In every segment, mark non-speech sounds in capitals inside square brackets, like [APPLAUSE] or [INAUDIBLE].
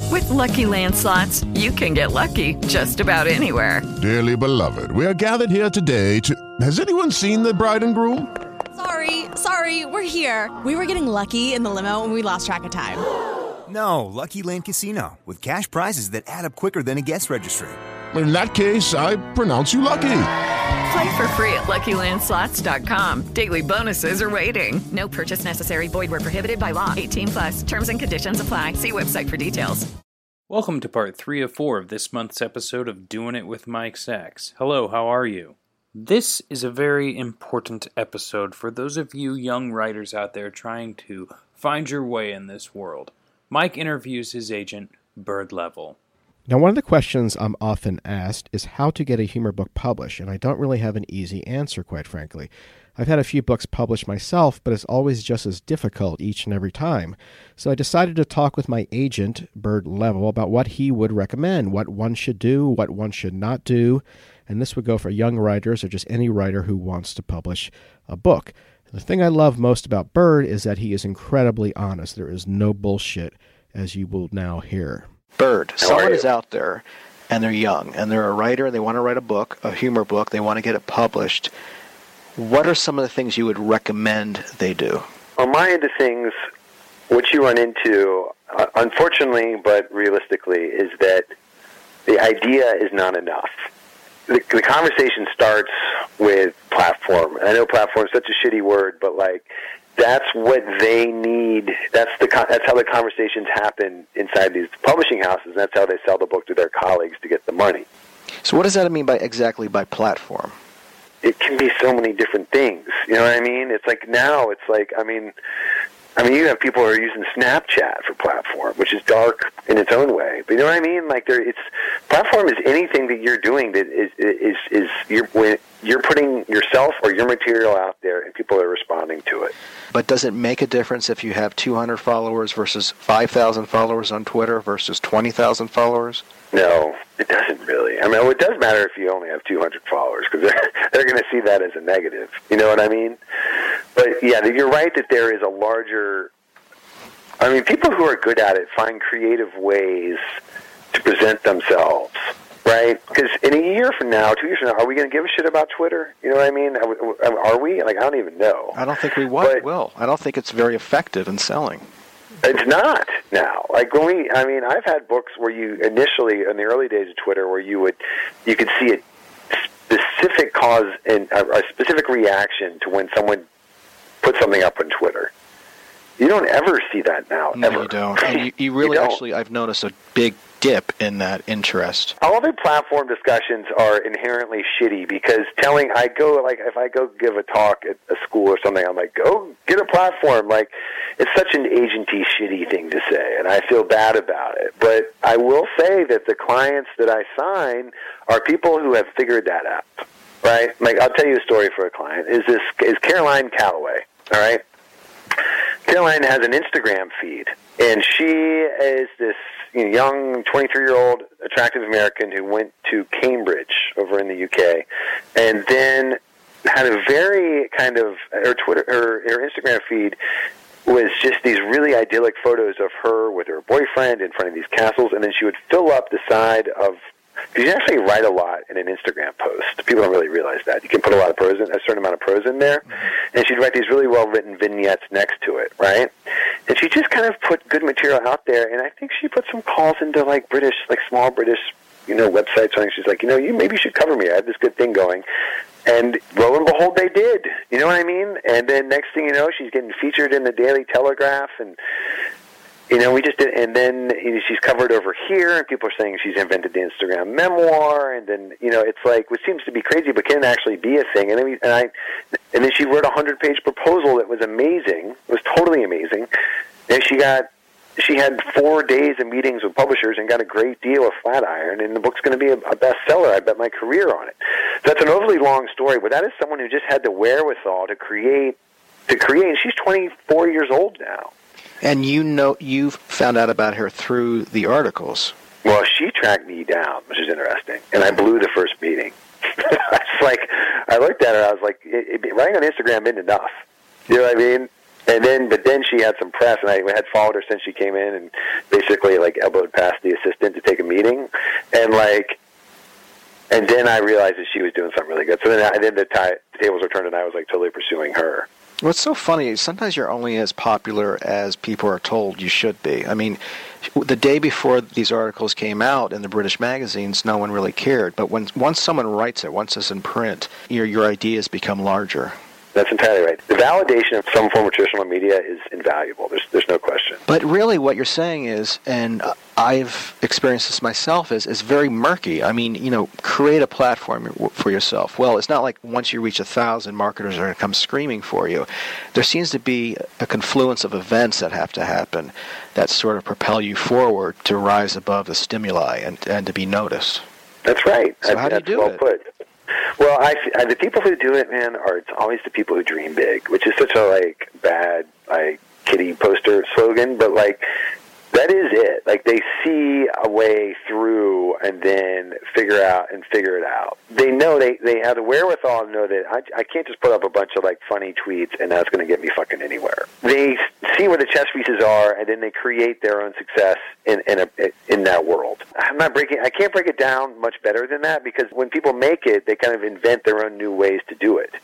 With Lucky Land Slots, you can get lucky just about anywhere. Dearly beloved, we are gathered here today to. Has anyone seen the bride and groom? Sorry, sorry, we're here. We were getting lucky in the limo and we lost track of time. [GASPS] No, Lucky Land Casino, with cash prizes that add up quicker than a guest registry. In that case, I pronounce you lucky. Play for free at LuckyLandSlots.com. Daily bonuses are waiting. No purchase necessary. Void where prohibited by law. 18 plus. Terms and conditions apply. See website for details. Welcome to part three of four of this month's episode of Doing It with Mike Sacks. Hello, how are you? This is a very important episode for those of you young writers out there trying to find your way in this world. Mike interviews his agent, Byrd Leavell. Now, one of the questions I'm often asked is how to get a humor book published, and I don't really have an easy answer, quite frankly. I've had a few books published myself, but it's always just as difficult each and every time. So I decided to talk with my agent, Byrd Leavell, about what he would recommend, what one should do, what one should not do, and this would go for young writers or just any writer who wants to publish a book. The thing I love most about Byrd is that he is incredibly honest. There is no bullshit, as you will now hear. Byrd. Someone is out there and they're young and they're a writer and they want to write a book, a humor book, they want to get it published. What are some of the things you would recommend they do? On my end of things, what you run into, uh, unfortunately but realistically, is that the idea is not enough. The, the conversation starts with platform. And I know platform is such a shitty word, but like that's what they need. That's the that's how the conversations happen inside these publishing houses. And that's how they sell the book to their colleagues to get the money. So, what does that mean by exactly by platform? It can be so many different things. You know what I mean? It's like now. It's like I mean, I mean, you have people who are using Snapchat for platform, which is dark in its own way. But you know what I mean? Like, there, it's platform is anything that you're doing that is is is you're when you're putting yourself or your material out there, and people are responding to it. But does it make a difference if you have 200 followers versus 5,000 followers on Twitter versus 20,000 followers? No, it doesn't really. I mean, it does matter if you only have 200 followers because [LAUGHS] they're, they're going to see that as a negative. You know what I mean? But yeah, you're right that there is a larger. I mean, people who are good at it find creative ways to present themselves, right? Because in a year from now, two years from now, are we going to give a shit about Twitter? You know what I mean? Are we? Like, I don't even know. I don't think we will. I don't think it's very effective in selling. It's not now. Like when we, I mean, I've had books where you initially in the early days of Twitter where you would, you could see a specific cause and a, a specific reaction to when someone put something up on Twitter. You don't ever see that now. No, ever. you don't. [LAUGHS] And you, you really You don't. actually, I've noticed a big dip in that interest. All the platform discussions are inherently shitty because telling I go like if I go give a talk at a school or something, I'm like, go get a platform. Like it's such an agenty shitty thing to say, and I feel bad about it. But I will say that the clients that I sign are people who have figured that out. Right? Like I'll tell you a story for a client. Is this is Caroline Calloway? All right. Caroline has an Instagram feed, and she is this young 23 year old attractive American who went to Cambridge over in the UK, and then had a very kind of her Twitter her, her Instagram feed was just these really idyllic photos of her with her boyfriend in front of these castles, and then she would fill up the side of. You can actually write a lot in an Instagram post. People don't really realize that. You can put a lot of prose in, a certain amount of prose in there, mm-hmm. and she'd write these really well written vignettes next to it, right? And she just kind of put good material out there, and I think she put some calls into like British, like small British, you know, websites. Think she's like, you know, you maybe you should cover me. I have this good thing going, and lo and behold, they did. You know what I mean? And then next thing you know, she's getting featured in the Daily Telegraph, and you know, we just did. And then you know, she's covered over here, and people are saying she's invented the Instagram memoir. And then you know, it's like what seems to be crazy, but can actually be a thing. And then we, and I, and then she wrote a hundred page proposal that was amazing. It was totally amazing. And she got she had four days of meetings with publishers and got a great deal of Flatiron, and the book's going to be a, a bestseller. I bet my career on it. So that's an overly long story, but that is someone who just had the wherewithal to create. To create, and she's 24 years old now. And you know, you've found out about her through the articles. Well, she tracked me down, which is interesting, and I blew the first meeting. [LAUGHS] it's like I looked at her, I was like, it, it, writing on Instagram isn't enough. You know what I mean? And then, but then she had some press, and I had followed her since she came in, and basically like elbowed past the assistant to take a meeting, and like, and then I realized that she was doing something really good. So then, I, then the, the tables were turned, and I was like totally pursuing her. What's so funny is sometimes you're only as popular as people are told you should be. I mean, the day before these articles came out in the British magazines, no one really cared. But when once someone writes it, once it's in print, your your ideas become larger. That's entirely right. The validation of some form of traditional media is invaluable. There's, there's no question. But really, what you're saying is, and I've experienced this myself, is, is very murky. I mean, you know, create a platform for yourself. Well, it's not like once you reach a thousand, marketers are going to come screaming for you. There seems to be a confluence of events that have to happen that sort of propel you forward to rise above the stimuli and, and to be noticed. That's right. So how do you do well it? Put. Well, I, I, the people who do it, man, are it's always the people who dream big, which is such a like bad like kitty poster slogan, but like that is it. Like they see a way through and then figure out and figure it out. They know they they have the wherewithal to know that I, I can't just put up a bunch of like funny tweets and that's going to get me fucking anywhere. They see where the chess pieces are and then they create their own success in in a in that world. I'm not breaking. I can't break it down much better than that because when people make it, they kind of invent their own new ways to do it.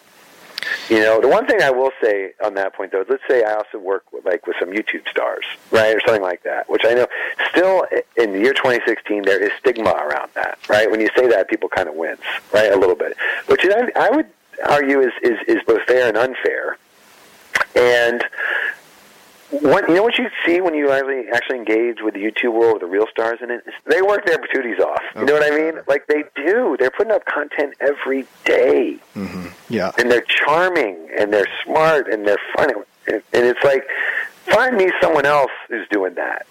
You know, the one thing I will say on that point, though, let's say I also work with, like with some YouTube stars, right, or something like that, which I know still in the year 2016 there is stigma around that, right? When you say that, people kind of wince, right, a little bit, which I, I would argue is, is is both fair and unfair. And what you know what you see when you actually actually engage with the YouTube world with the real stars in it? They work their patooties off. You know what I mean? Like they do. They're putting up content every day. Mm-hmm. Yeah. And they're charming and they're smart and they're funny. And, and it's like find me someone else who's doing that.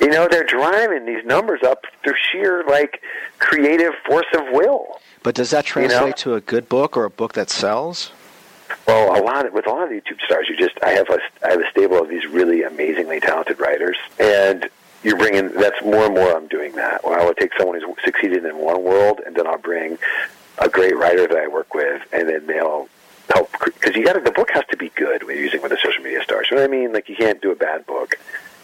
You know, they're driving these numbers up through sheer like creative force of will. But does that translate You know? to a good book or a book that sells? Well, a lot of, with a lot of YouTube stars, you just I have a I have a stable of these really amazingly talented writers, and you're bringing that's more and more. I'm doing that. Where I will take someone who's succeeded in one world, and then I'll bring a great writer that I work with, and then they'll help because you got the book has to be good when you're using with a social media stars. You know what I mean? Like you can't do a bad book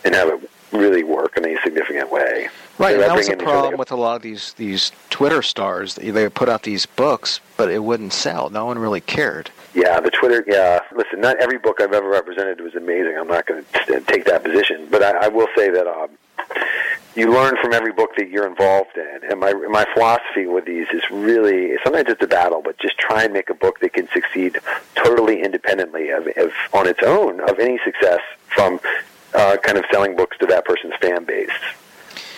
and have it really work in a significant way. Right, So that was the problem with a lot of these these Twitter stars. They they put out these books, but it wouldn't sell. No one really cared. Yeah, the Twitter. Yeah, listen, not every book I've ever represented was amazing. I'm not going to take that position, but I, I will say that um, you learn from every book that you're involved in. And my my philosophy with these is really sometimes it's a battle, but just try and make a book that can succeed totally independently of, of on its own of any success from uh, kind of selling books to that person's fan base.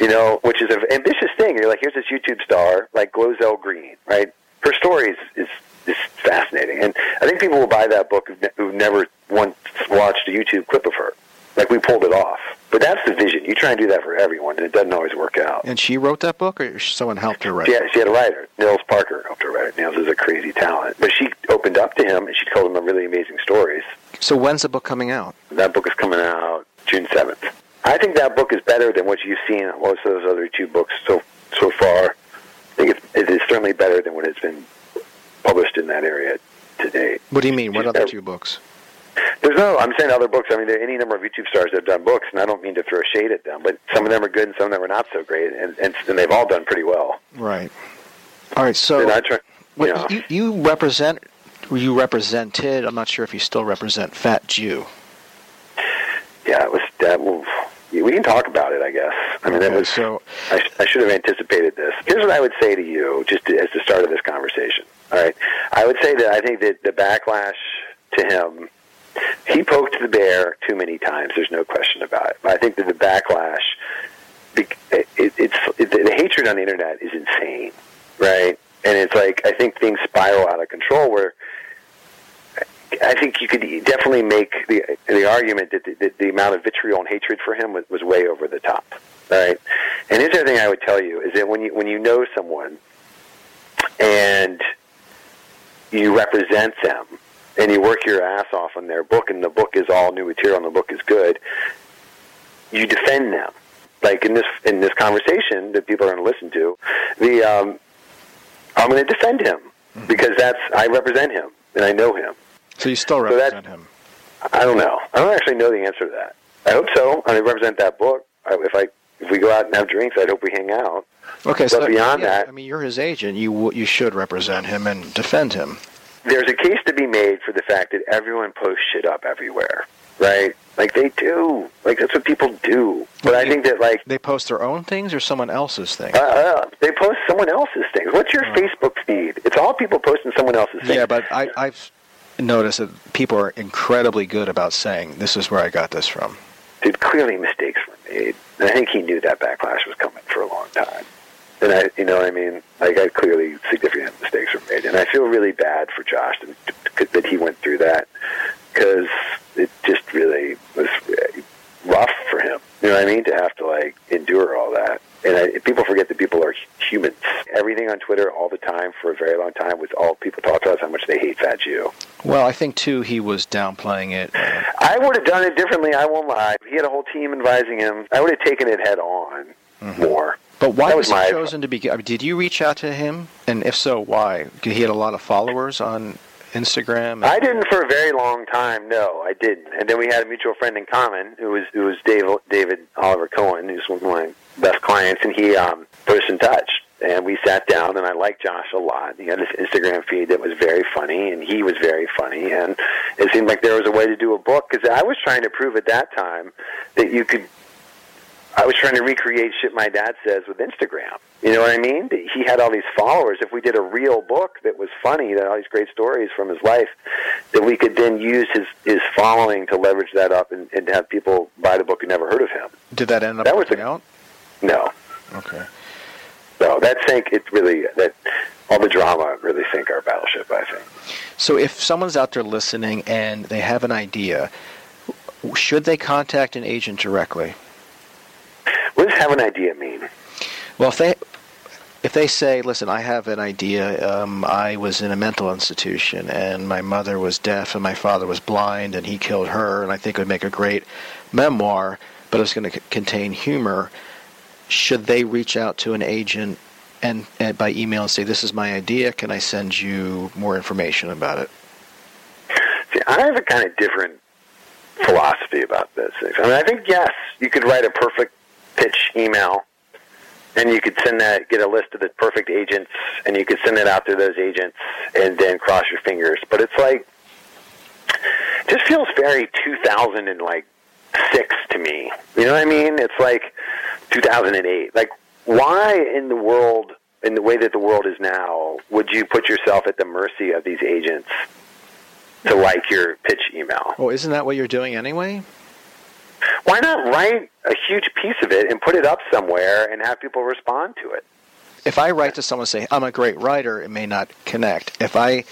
You know, which is an ambitious thing. You're like, here's this YouTube star, like Glozell Green, right? Her story is, is is fascinating, and I think people will buy that book who've, ne- who've never once watched a YouTube clip of her. Like we pulled it off, but that's the vision. You try and do that for everyone, and it doesn't always work out. And she wrote that book, or someone helped her write? She it? she had a writer, Nils Parker, helped her write it. Nils is a crazy talent, but she opened up to him, and she told him really amazing stories. So when's the book coming out? That book is coming out June seventh. I think that book is better than what you've seen in most of those other two books so so far. I think it's, it is certainly better than what has been published in that area to date. What do you mean? What other two books? There's no. I'm saying other books. I mean, there are any number of YouTube stars that have done books, and I don't mean to throw shade at them, but some of them are good and some of them are not so great, and and, and they've all done pretty well. Right. All right. So I try, you know, you, you represent, you represented. I'm not sure if you still represent Fat Jew. yeah, it was that. Well, we can talk about it, I guess. I mean, that Okay, was. so I, I should have anticipated this. Here's what I would say to you, just to, as the start of this conversation. All right, I would say that I think that the backlash to him, he poked the bear too many times. There's no question about it. But I think that the backlash, it, it, it's it, the hatred on the internet is insane, right? And it's like I think things spiral out of control where. I think you could definitely make the the argument that the, the, the amount of vitriol and hatred for him was, was way over the top. right? and here's the other thing I would tell you is that when you when you know someone and you represent them and you work your ass off on their book and the book is all new material and the book is good, you defend them. Like in this in this conversation that people are going to listen to, the um, I'm going to defend him because that's I represent him and I know him. So you still So represent that- him. I don't know. I don't actually know the answer to that. I hope so. I represent that book. I, if I if we go out and have drinks, I'd hope we hang out. Okay, but so beyond yeah, that, I mean, you're his agent. You you should represent him and defend him. there's a case to be made for the fact that everyone posts shit up everywhere, right? Like they do. Like that's what people do. But I think that like They post their own things or someone else's things. uh, uh, they post someone else's things. What's your Facebook feed? It's all people posting someone else's things. Yeah, but I, I've noticed that people are incredibly good about saying, "This is where I got this from." Dude, clearly mistakes were made, and I think he knew that backlash was coming for a long time. And I, you know, I mean, like I clearly significant mistakes were made, and I feel really bad for Josh that, that he went through that because it just really was uh, rough for him. You know what I mean? To have to like endure all that, and I, people forget that people are humans. Everything on Twitter all the time for a very long time was all people talked about how much they hate Fat Jew. Well, I think too he was downplaying it. I would have done it differently. I won't lie. He had a whole team advising him. I would have taken it head on mm-hmm. more. But why That was was he chosen to be? I mean, did you reach out to him? And if so, why? He had a lot of followers on Instagram. I didn't for a very long time. No, I didn't. And then we had a mutual friend in common who was who was Dave, David Oliver Cohen, who's one of my best clients, and he um, put us in touch. And we sat down, and I liked Josh a lot. He had this Instagram feed that was very funny, and he was very funny. And it seemed like there was a way to do a book because I was trying to prove at that time that you could. I was trying to recreate shit my dad says with Instagram. You know what I mean? He had all these followers. If we did a real book that was funny, that all these great stories from his life, that we could then use his his following to leverage that up and, and have people buy the book who never heard of him. Did that end up That was working out? No, Okay. no, that sank. It really that all the drama really sank our battleship. I think. So if someone's out there listening and they have an idea, should they contact an agent directly? What does have an idea mean? Well, if they if they say, "Listen, I have an idea. Um, I was in a mental institution, and my mother was deaf, and my father was blind, and he killed her, and I think it would make a great memoir, but it's going to c- contain humor." Should they reach out to an agent and, and by email and say, "This is my idea. Can I send you more information about it?" See, I have a kind of different philosophy about this. I mean, I think yes, you could write a perfect pitch email, and you could send that, get a list of the perfect agents, and you could send it out to those agents, and then cross your fingers. But it's like, it just feels very 2000 and like six to me. You know what I mean? It's like 2008. Like, why in the world, in the way that the world is now, would you put yourself at the mercy of these agents to like your pitch email? Well, isn't that what you're doing anyway? Why not write a huge piece of it and put it up somewhere and have people respond to it? if I write to someone and say I'm a great writer, it may not connect. If I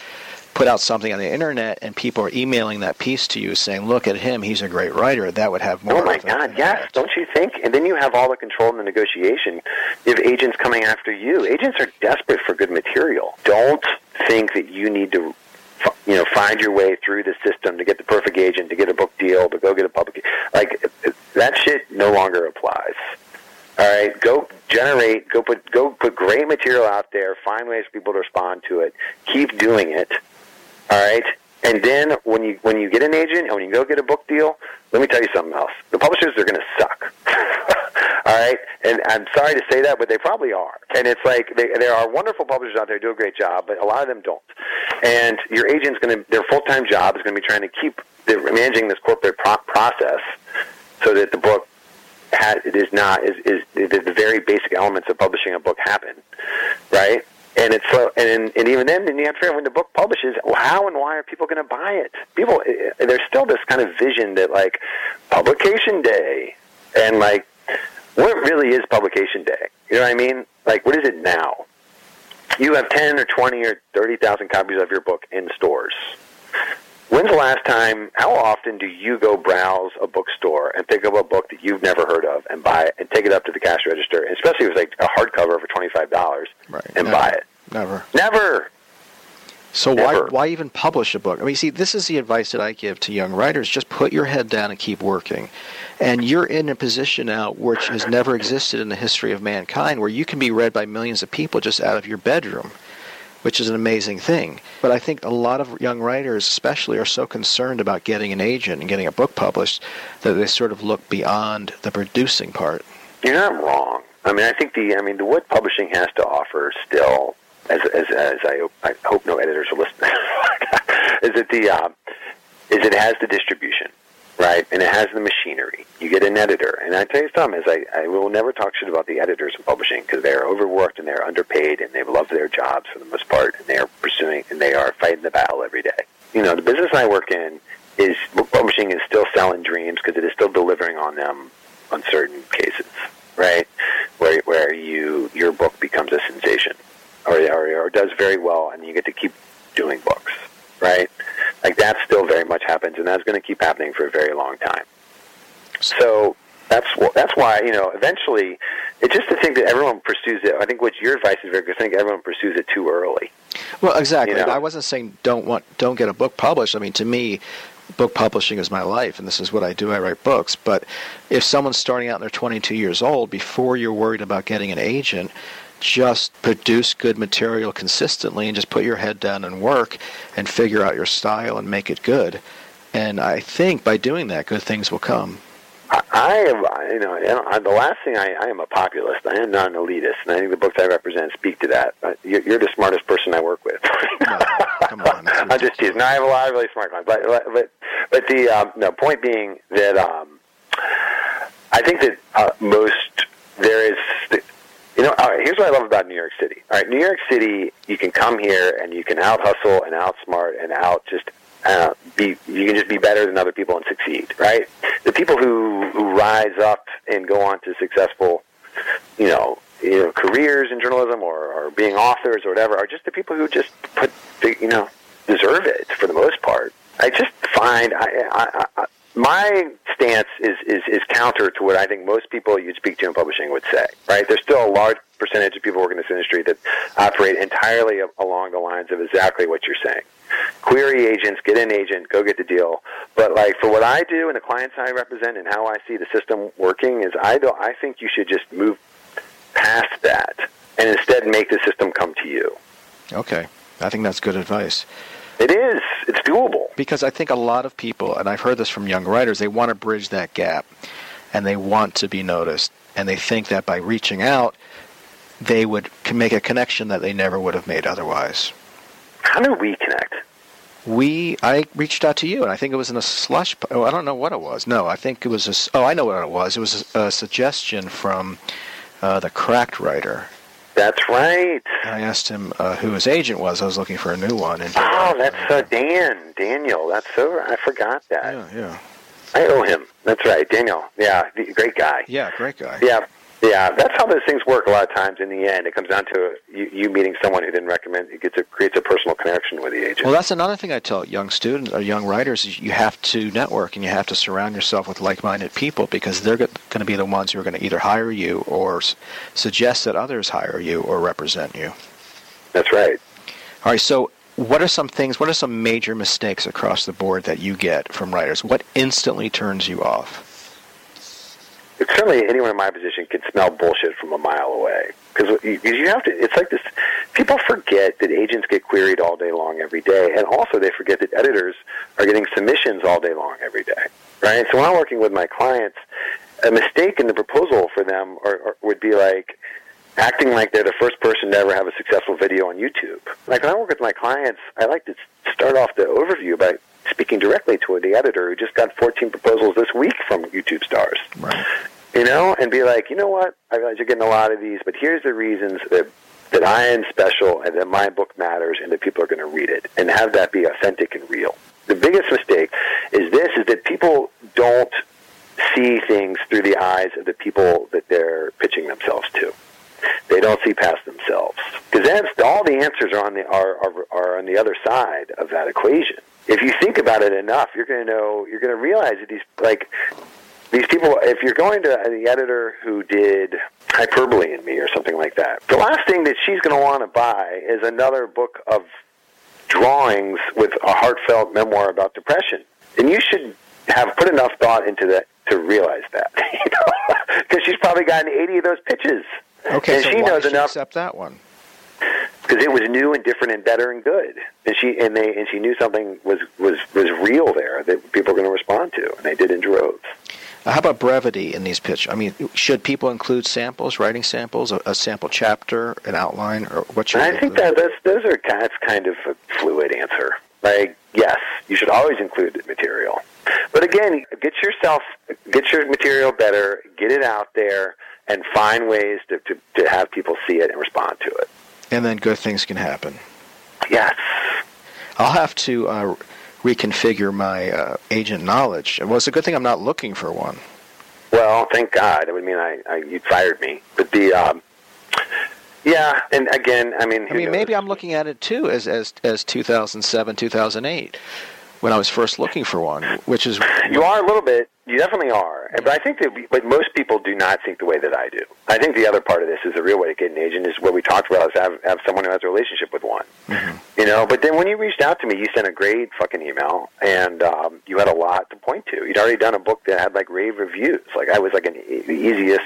put out something on the internet and people are emailing that piece to you saying, "Look at him, he's a great writer," that would have more. Oh my God, yes, don't you think? And then you have all the control in the negotiation. You have agents coming after you. Agents are desperate for good material. Don't think that you need to, you know, find your way through the system to get the perfect agent, to get a book deal, to go get a public. Like that shit no longer applies. All right, go generate, go put, go put great material out there. Find ways for people to respond to it. Keep doing it. All right, and then when you when you get an agent and when you go get a book deal, let me tell you something else. The publishers are going to suck. [LAUGHS] All right, and I'm sorry to say that, but they probably are. And it's like they, there are wonderful publishers out there who do a great job, but a lot of them don't. And your agent's going to their full time job is going to be trying to keep the, managing this corporate pro- process so that the book ha it is not is is the, the very basic elements of publishing a book happen, right? And it's so, and and even then, you have to when the book publishes, how and why are people going to buy it? People, eh, eh, there's still this kind of vision that like publication day, and like what really is publication day? You know what I mean? Like, what is it now? You have ten or twenty or thirty thousand copies of your book in stores. When's the last time? How often do you go browse a bookstore and pick up a book that you've never heard of and buy it and take it up to the cash register, especially if it's like a hardcover for twenty five dollars, right. and Never. buy it? Never. Never. So Never. why why even publish a book? I mean, see, this is the advice that I give to young writers: just put your head down and keep working. And you're in a position now which has never existed in the history of mankind, where you can be read by millions of people just out of your bedroom, which is an amazing thing. But I think a lot of young writers, especially, are so concerned about getting an agent and getting a book published that they sort of look beyond the producing part. You're not wrong. I mean, I think the I mean the what publishing has to offer still, as as, as I, hope- I hope no editors are listening, [LAUGHS] is that the um, is it has the distribution, right, and it has the machinery. You get an editor, and I tell you something is I, I will never talk shit about the editors in publishing because they are overworked and they are underpaid and they love their jobs for the most part and they are pursuing and they are fighting the battle every day. You know, the business I work in is publishing is still selling dreams because it is still delivering on them on certain cases, right? Where where you your book becomes a sensation, or or, or does very well, and you get to keep doing books, right? Like that still very much happens, and that's going to keep happening for a very long time. So that's wh- that's why you know eventually it's just to think that everyone pursues it. I think what your advice is very good. I think everyone pursues it too early. Well, exactly. You know? I wasn't saying don't want don't get a book published. I mean, to me, book publishing is my life, and this is what I do. I write books. But if someone's starting out and they're 22 years old, before you're worried about getting an agent, just produce good material consistently, and just put your head down and work, and figure out your style and make it good. And I think by doing that, good things will come. I, I am, you know, the last thing I, I am a populist. I am not an elitist, and I think the books I represent speak to that. Uh, You're, you're the smartest person I work with. Come on, [LAUGHS] I'm just teasing. No, I have a lot of really smart ones, but but but the um, no point being that um, I think that uh, most there is. You know, all right, here's what I love about New York City. All right, New York City, you can come here and you can out hustle and outsmart and out just uh, be. You can just be better than other people and succeed. Right? The people who who rise up and go on to successful, you know, you know, careers in journalism or, or being authors or whatever are just the people who just put, you know, deserve it for the most part. I just find I, I, I, my stance is, is, is counter to what I think most people you'd speak to in publishing would say. Right? There's still a large percentage of people working in this industry that operate entirely along the lines of exactly what you're saying. Query agents, get an agent, go get the deal. But like for what I do and the clients I represent and how I see the system working is I don't I think you should just move past that and instead make the system come to you. Okay, I think that's good advice. It is. It's doable. because I think a lot of people, and I've heard this from young writers, they want to bridge that gap, and they want to be noticed, and they think that by reaching out, they would make a connection that they never would have made otherwise. How do we connect? We, I reached out to you, and I think it was in a slush. Oh, I don't know what it was. No, I think it was a. Oh, I know what it was. It was a, a suggestion from uh, the Cracked writer. That's right. I asked him uh, who his agent was. I was looking for a new one, and Oh, that's uh, Dan. Daniel. That's so. I forgot that. yeah, yeah, I owe him. That's right, Daniel. Yeah, great guy. yeah, great guy. Yeah, yeah. That's how those things work. A lot of times, in the end, it comes down to you, you meeting someone who didn't recommend. It gets a, creates a personal connection with the agent. Well, that's another thing I tell young students or young writers is you have to network and you have to surround yourself with like-minded people because they're going to be the ones who are going to either hire you or s- suggest that others hire you or represent you. that's right. All right, so what are some things, what are some major mistakes across the board that you get from writers? What instantly turns you off? It's certainly anyone in my position can smell bullshit from a mile away because you have to. It's like this. People forget that agents get queried all day long every day, and also they forget that editors are getting submissions all day long every day. Right. So when I'm working with my clients, a mistake in the proposal for them or, or would be like acting like they're the first person to ever have a successful video on YouTube. Like when I work with my clients, I like to start off the overview by speaking directly to the editor who just got 14 proposals this week from YouTube stars. Right. You know, and be like, you know what? I realize you're getting a lot of these, but here's the reasons that that I am special and that my book matters and that people are going to read it, and have that be authentic and real. The biggest mistake is this: is that people don't see things through the eyes of the people that they're pitching themselves to. They don't see past themselves because all the answers are on the are, are are on the other side of that equation. if you think about it enough, you're going to know, you're going to realize that these, like, these people, if you're going to the editor who did Hyperbole in Me or something like that, the last thing that she's going to want to buy is another book of drawings with a heartfelt memoir about depression. And you should have put enough thought into that to realize that, [LAUGHS] you know, because she's probably gotten 80 of those pitches. Okay, and so she why knows did she enough accept that one? because it was new and different and better and good. And she and they and she knew something was was was real there that people were going to respond to, and they did in droves. How about brevity in these pitch? I mean, should people include samples, writing samples, a, a sample chapter, an outline, or what should? And they I think that that's, those are that's kind of a fluid answer. Like, yes, you should always include material, but again, get yourself get your material better, get it out there, and find ways to to, to have people see it and respond to it. and then good things can happen. Yes. I'll have to uh, reconfigure my uh, agent knowledge. Well, it's a good thing I'm not looking for one. Well, thank God. It would mean I, I you fired me. But the um, yeah, and again, I mean, I mean, maybe I'm looking at it too as as as 2007, 2008, when I was first looking for one, which is You are a little bit. You definitely are. But I think that, we, but most people do not think the way that I do. I think the other part of this is the real way to get an agent is what we talked about is have have someone who has a relationship with one. You know. But then when you reached out to me, you sent a great fucking email, and um, you had a lot to point to. You'd already done a book that had like rave reviews. Like I was like an, e- the easiest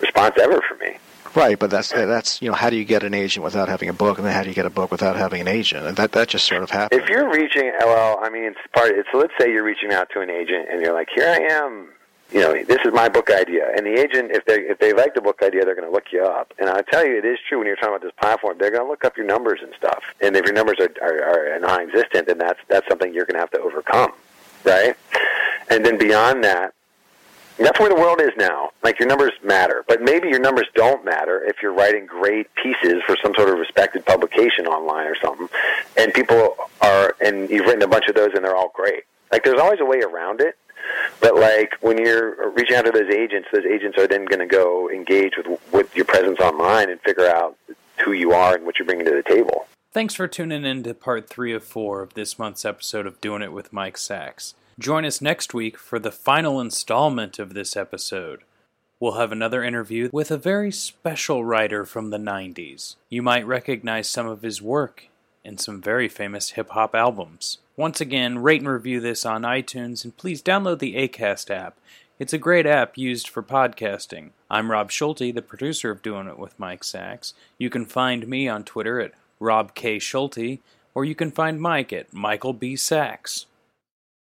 response ever for me. Right. But that's that's you know how do you get an agent without having a book, and then how do you get a book without having an agent? And that that just sort of happens. If you're reaching, well, I mean, it's part. It's let's say you're reaching out to an agent, and you're like, "Here I am. You know, this is my book idea." And the agent, if they if they like the book idea, they're going to look you up. And I tell you, it is true when you're talking about this platform. They're going to look up your numbers and stuff. And if your numbers are are, are non-existent, then that's that's something you're going to have to overcome, right? And then beyond that, that's where the world is now. Like your numbers matter, but maybe your numbers don't matter if you're writing great pieces for some sort of respected publication online or something, and people are, and you've written a bunch of those, and they're all great. Like there's always a way around it, but like when you're reaching out to those agents, those agents are then going to go engage with with your presence online and figure out who you are and what you're bringing to the table. Thanks for tuning in to part three of four of this month's episode of Doing It with Mike Sacks. Join us next week for the final installment of this episode. We'll have another interview with a very special writer from the 90s. You might recognize some of his work in some very famous hip hop albums. Once again, rate and review this on iTunes and please download the ACAST app. It's a great app used for podcasting. I'm Rob Schulte, the producer of Doing It with Mike Sacks. You can find me on Twitter at Rob K. Schulte, or you can find Mike at Michael B. Sacks.